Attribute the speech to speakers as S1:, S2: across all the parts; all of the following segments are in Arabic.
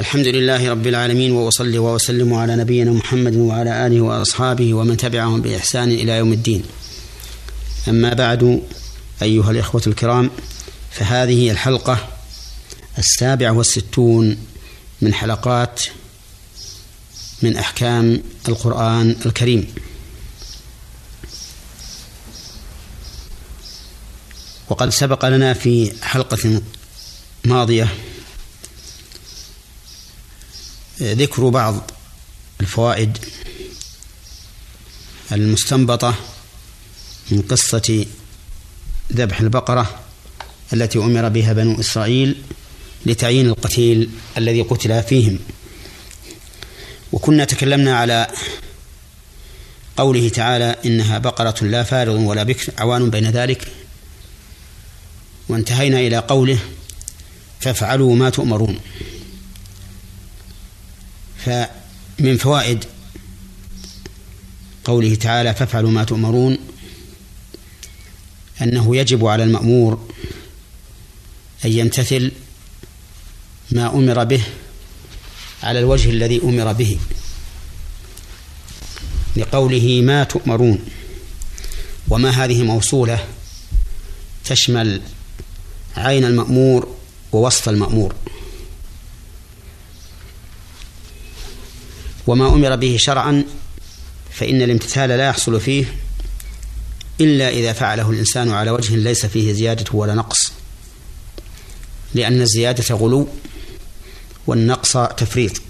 S1: الحمد لله رب العالمين وأصلي وأسلم على نبينا محمد وعلى آله وأصحابه ومن تبعهم بإحسان إلى يوم الدين. أما بعد أيها الإخوة الكرام فهذه الحلقة السابعة والستون من حلقات من أحكام القرآن الكريم. وقد سبق لنا في حلقة ماضية ذكر بعض الفوائد المستنبطة من قصة ذبح البقرة التي أمر بها بنو إسرائيل لتعيين القتيل الذي قتل فيهم. وكنا تكلمنا على قوله تعالى إنها بقرة لا فارض ولا بكر عوان بين ذلك. وانتهينا إلى قوله فافعلوا ما تؤمرون. فمن فوائد قوله تعالى فافعلوا ما تؤمرون أنه يجب على المأمور أن يمتثل ما أمر به على الوجه الذي أمر به لقوله ما تؤمرون وما هذه موصولة تشمل عين المأمور ووصف المأمور وما أمر به شرعا فإن الامتثال لا يحصل فيه إلا إذا فعله الإنسان على وجه ليس فيه زيادة ولا نقص. لأن الزيادة غلو والنقص تفريط.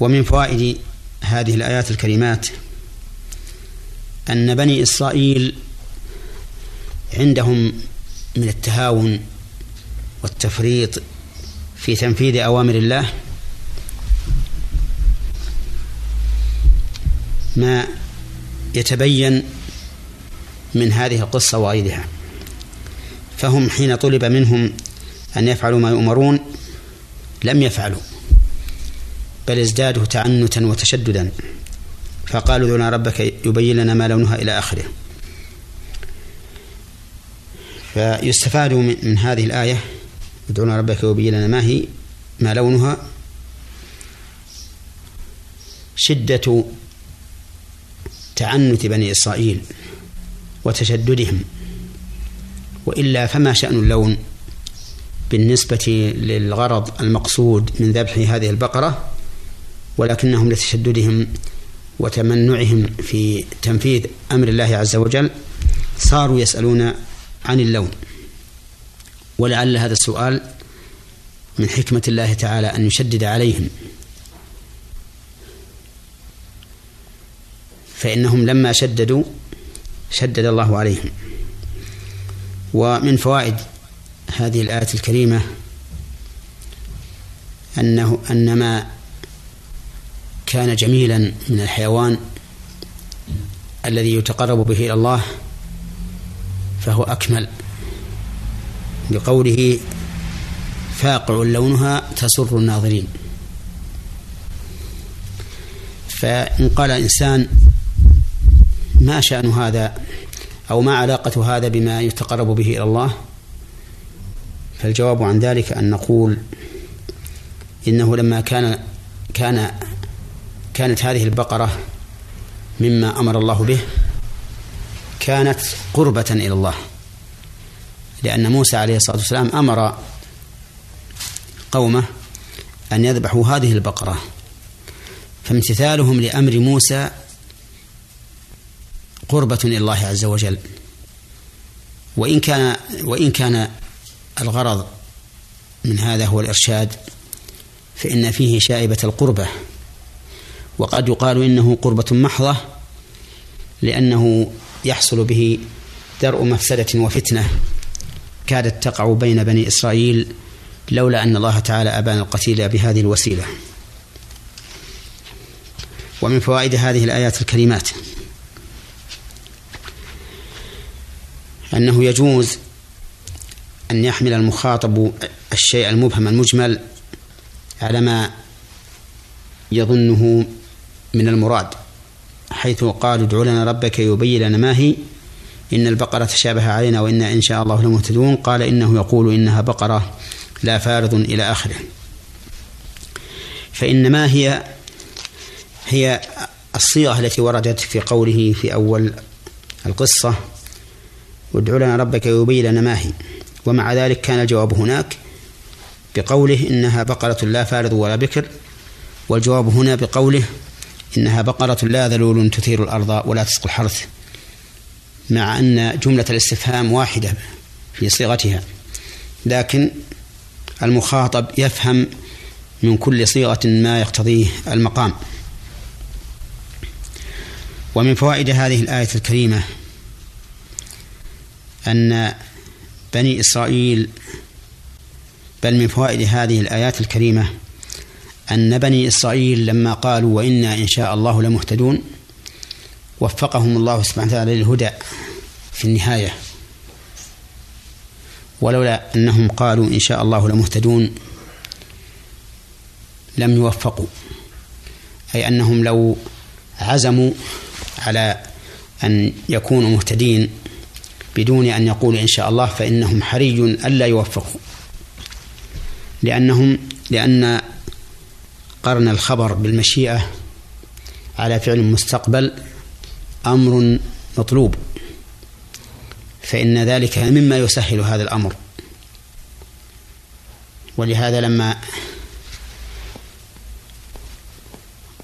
S1: ومن فوائد هذه الآيات الكريمات أن بني إسرائيل عندهم من التهاون والتفريط في تنفيذ أوامر الله ما يتبين من هذه القصة وغيرها. فهم حين طلب منهم أن يفعلوا ما يؤمرون لم يفعلوا بل ازدادوا تعنتا وتشددا. فقالوا دعنا ربك يبين لنا ما لونها إلى آخره. فيستفاد من هذه الآية ادعونا ربك يبين لنا ما هي ما لونها. شدة تعنت بني إسرائيل وتشددهم وإلا فما شأن اللون بالنسبة للغرض المقصود من ذبح هذه البقرة ولكنهم لتشددهم وتمنعهم في تنفيذ أمر الله عز وجل صاروا يسألون عن اللون. ولعل هذا السؤال من حكمة الله تعالى أن يشدد عليهم. فإنهم لما شددوا شدد الله عليهم. ومن فوائد هذه الآية الكريمة أنه أن ما كان جميلا من الحيوان الذي يتقرب به إلى الله فهو أكمل. لقوله فاقع لونها تسر الناظرين. فإن قال إنسان ما شأن هذا أو ما علاقة هذا بما يتقرب به إلى الله؟ فالجواب عن ذلك أن نقول إنه لما كان كان كانت هذه البقرة مما أمر الله به كانت قربة إلى الله لأن موسى عليه الصلاة والسلام أمر قومه أن يذبحوا هذه البقرة فامتثالهم لأمر موسى قربة إلى الله عز وجل. وإن كان وإن كان الغرض من هذا هو الإرشاد فإن فيه شائبة القربة. وقد يقال إنه قربة محضة لأنه يحصل به درء مفسدة وفتنة كادت تقع بين بني إسرائيل لولا أن الله تعالى أبان القتيل بهذه الوسيلة. ومن فوائد هذه الآيات الكريمات أنه يجوز أن يحمل المخاطب الشيء المبهم المجمل على ما يظنه من المراد حيث قال ادع لنا ربك يبين لنا ما هي. إن البقرة تشابه علينا وإنا إن شاء الله لمهتدون. قال إنه يقول إنها بقرة لا فارض إلى آخره. فإنما هي هي الصيغة التي وردت في قوله في أول القصة وادع لنا ربك يبين لنا ما هي. ومع ذلك كان الجواب هناك بقوله إنها بقرة لا فارض ولا بكر والجواب هنا بقوله إنها بقرة لا ذلول تثير الأرض ولا تسقي الحرث مع أن جملة الاستفهام واحدة في صيغتها. لكن المخاطب يفهم من كل صيغة ما يقتضيه المقام. ومن فوائد هذه الآية الكريمة أن بني إسرائيل بل من فوائد هذه الآيات الكريمة أن بني إسرائيل لما قالوا وإنا إن شاء الله لمهتدون وفقهم الله سبحانه وتعالى للهدى في النهاية. ولولا أنهم قالوا إن شاء الله لمهتدون لم يوفقوا. أي أنهم لو عزموا على أن يكونوا مهتدين بدون أن يقولوا إن شاء الله فإنهم حري ألا يوفقوا. لأنهم لأن قرن الخبر بالمشيئة على فعل مستقبل أمر مطلوب. فإن ذلك مما يسهل هذا الأمر. ولهذا لما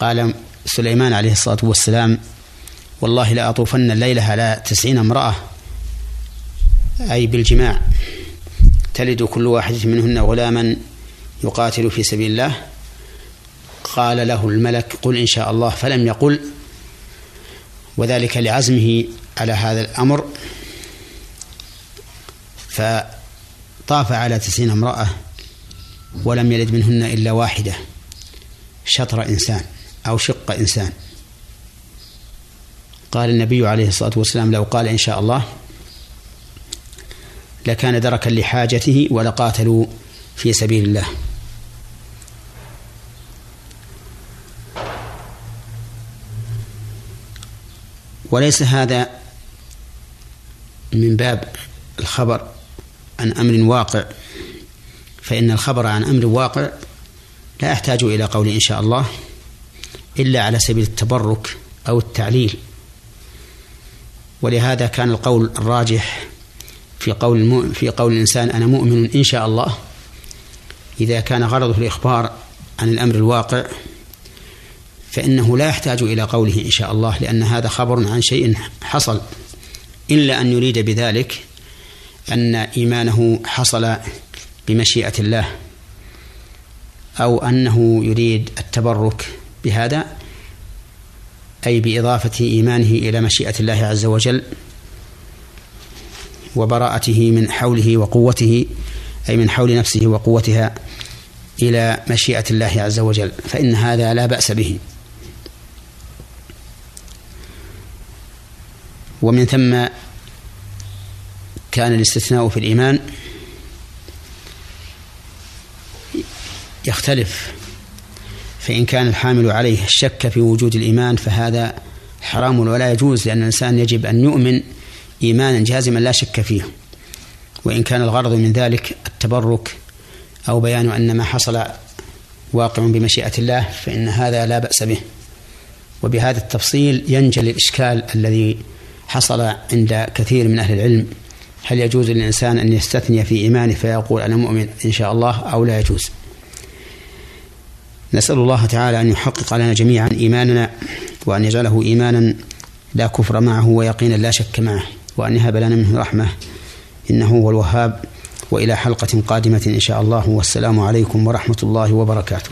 S1: قال سليمان عليه الصلاة والسلام والله لأطوفن الليلة على تسعين امرأة أي بالجماع. تلد كل واحدة منهن غلاما يقاتل في سبيل الله. قال له الملك قل إن شاء الله فلم يقل. وذلك لعزمه على هذا الأمر. فطاف على تسعين امرأة ولم يلد منهن إلا واحدة. شطر إنسان أو شق إنسان. قال النبي عليه الصلاة والسلام لو قال إن شاء الله لكان دركا لحاجته ولقاتلوا في سبيل الله. وليس هذا من باب الخبر عن أمر واقع فإن الخبر عن أمر واقع لا يحتاج إلى قول إن شاء الله إلا على سبيل التبرك أو التعليل. ولهذا كان القول الراجح في قول في قول الإنسان أنا مؤمن إن شاء الله. إذا كان غرضه الإخبار عن الأمر الواقع فإنه لا يحتاج إلى قوله إن شاء الله لأن هذا خبر عن شيء حصل. إلا أن يريد بذلك أن إيمانه حصل بمشيئة الله أو أنه يريد التبرك بهذا أي بإضافة إيمانه إلى مشيئة الله عز وجل. وبراءته من حوله وقوته أي من حول نفسه وقوتها إلى مشيئة الله عز وجل فإن هذا لا بأس به. ومن ثم كان الاستثناء في الإيمان يختلف فإن كان الحامل عليه الشك في وجود الإيمان فهذا حرام ولا يجوز لأن الإنسان يجب أن يؤمن إيمانا جازما لا شك فيه وإن كان الغرض من ذلك التبرك أو بيان أن ما حصل واقع بمشيئة الله فإن هذا لا بأس به. وبهذا التفصيل ينجل الإشكال الذي حصل عند كثير من أهل العلم. هل يجوز للإنسان أن يستثني في إيمانه فيقول أنا مؤمن إن شاء الله أو لا يجوز؟ نسأل الله تعالى أن يحقق لنا جميعا إيماننا وأن يجعله إيمانا لا كفر معه ويقينا لا شك معه. وأن يهب لنا منه رحمة. إنه هو الوهاب. وإلى حلقة قادمة إن شاء الله. والسلام عليكم ورحمة الله وبركاته.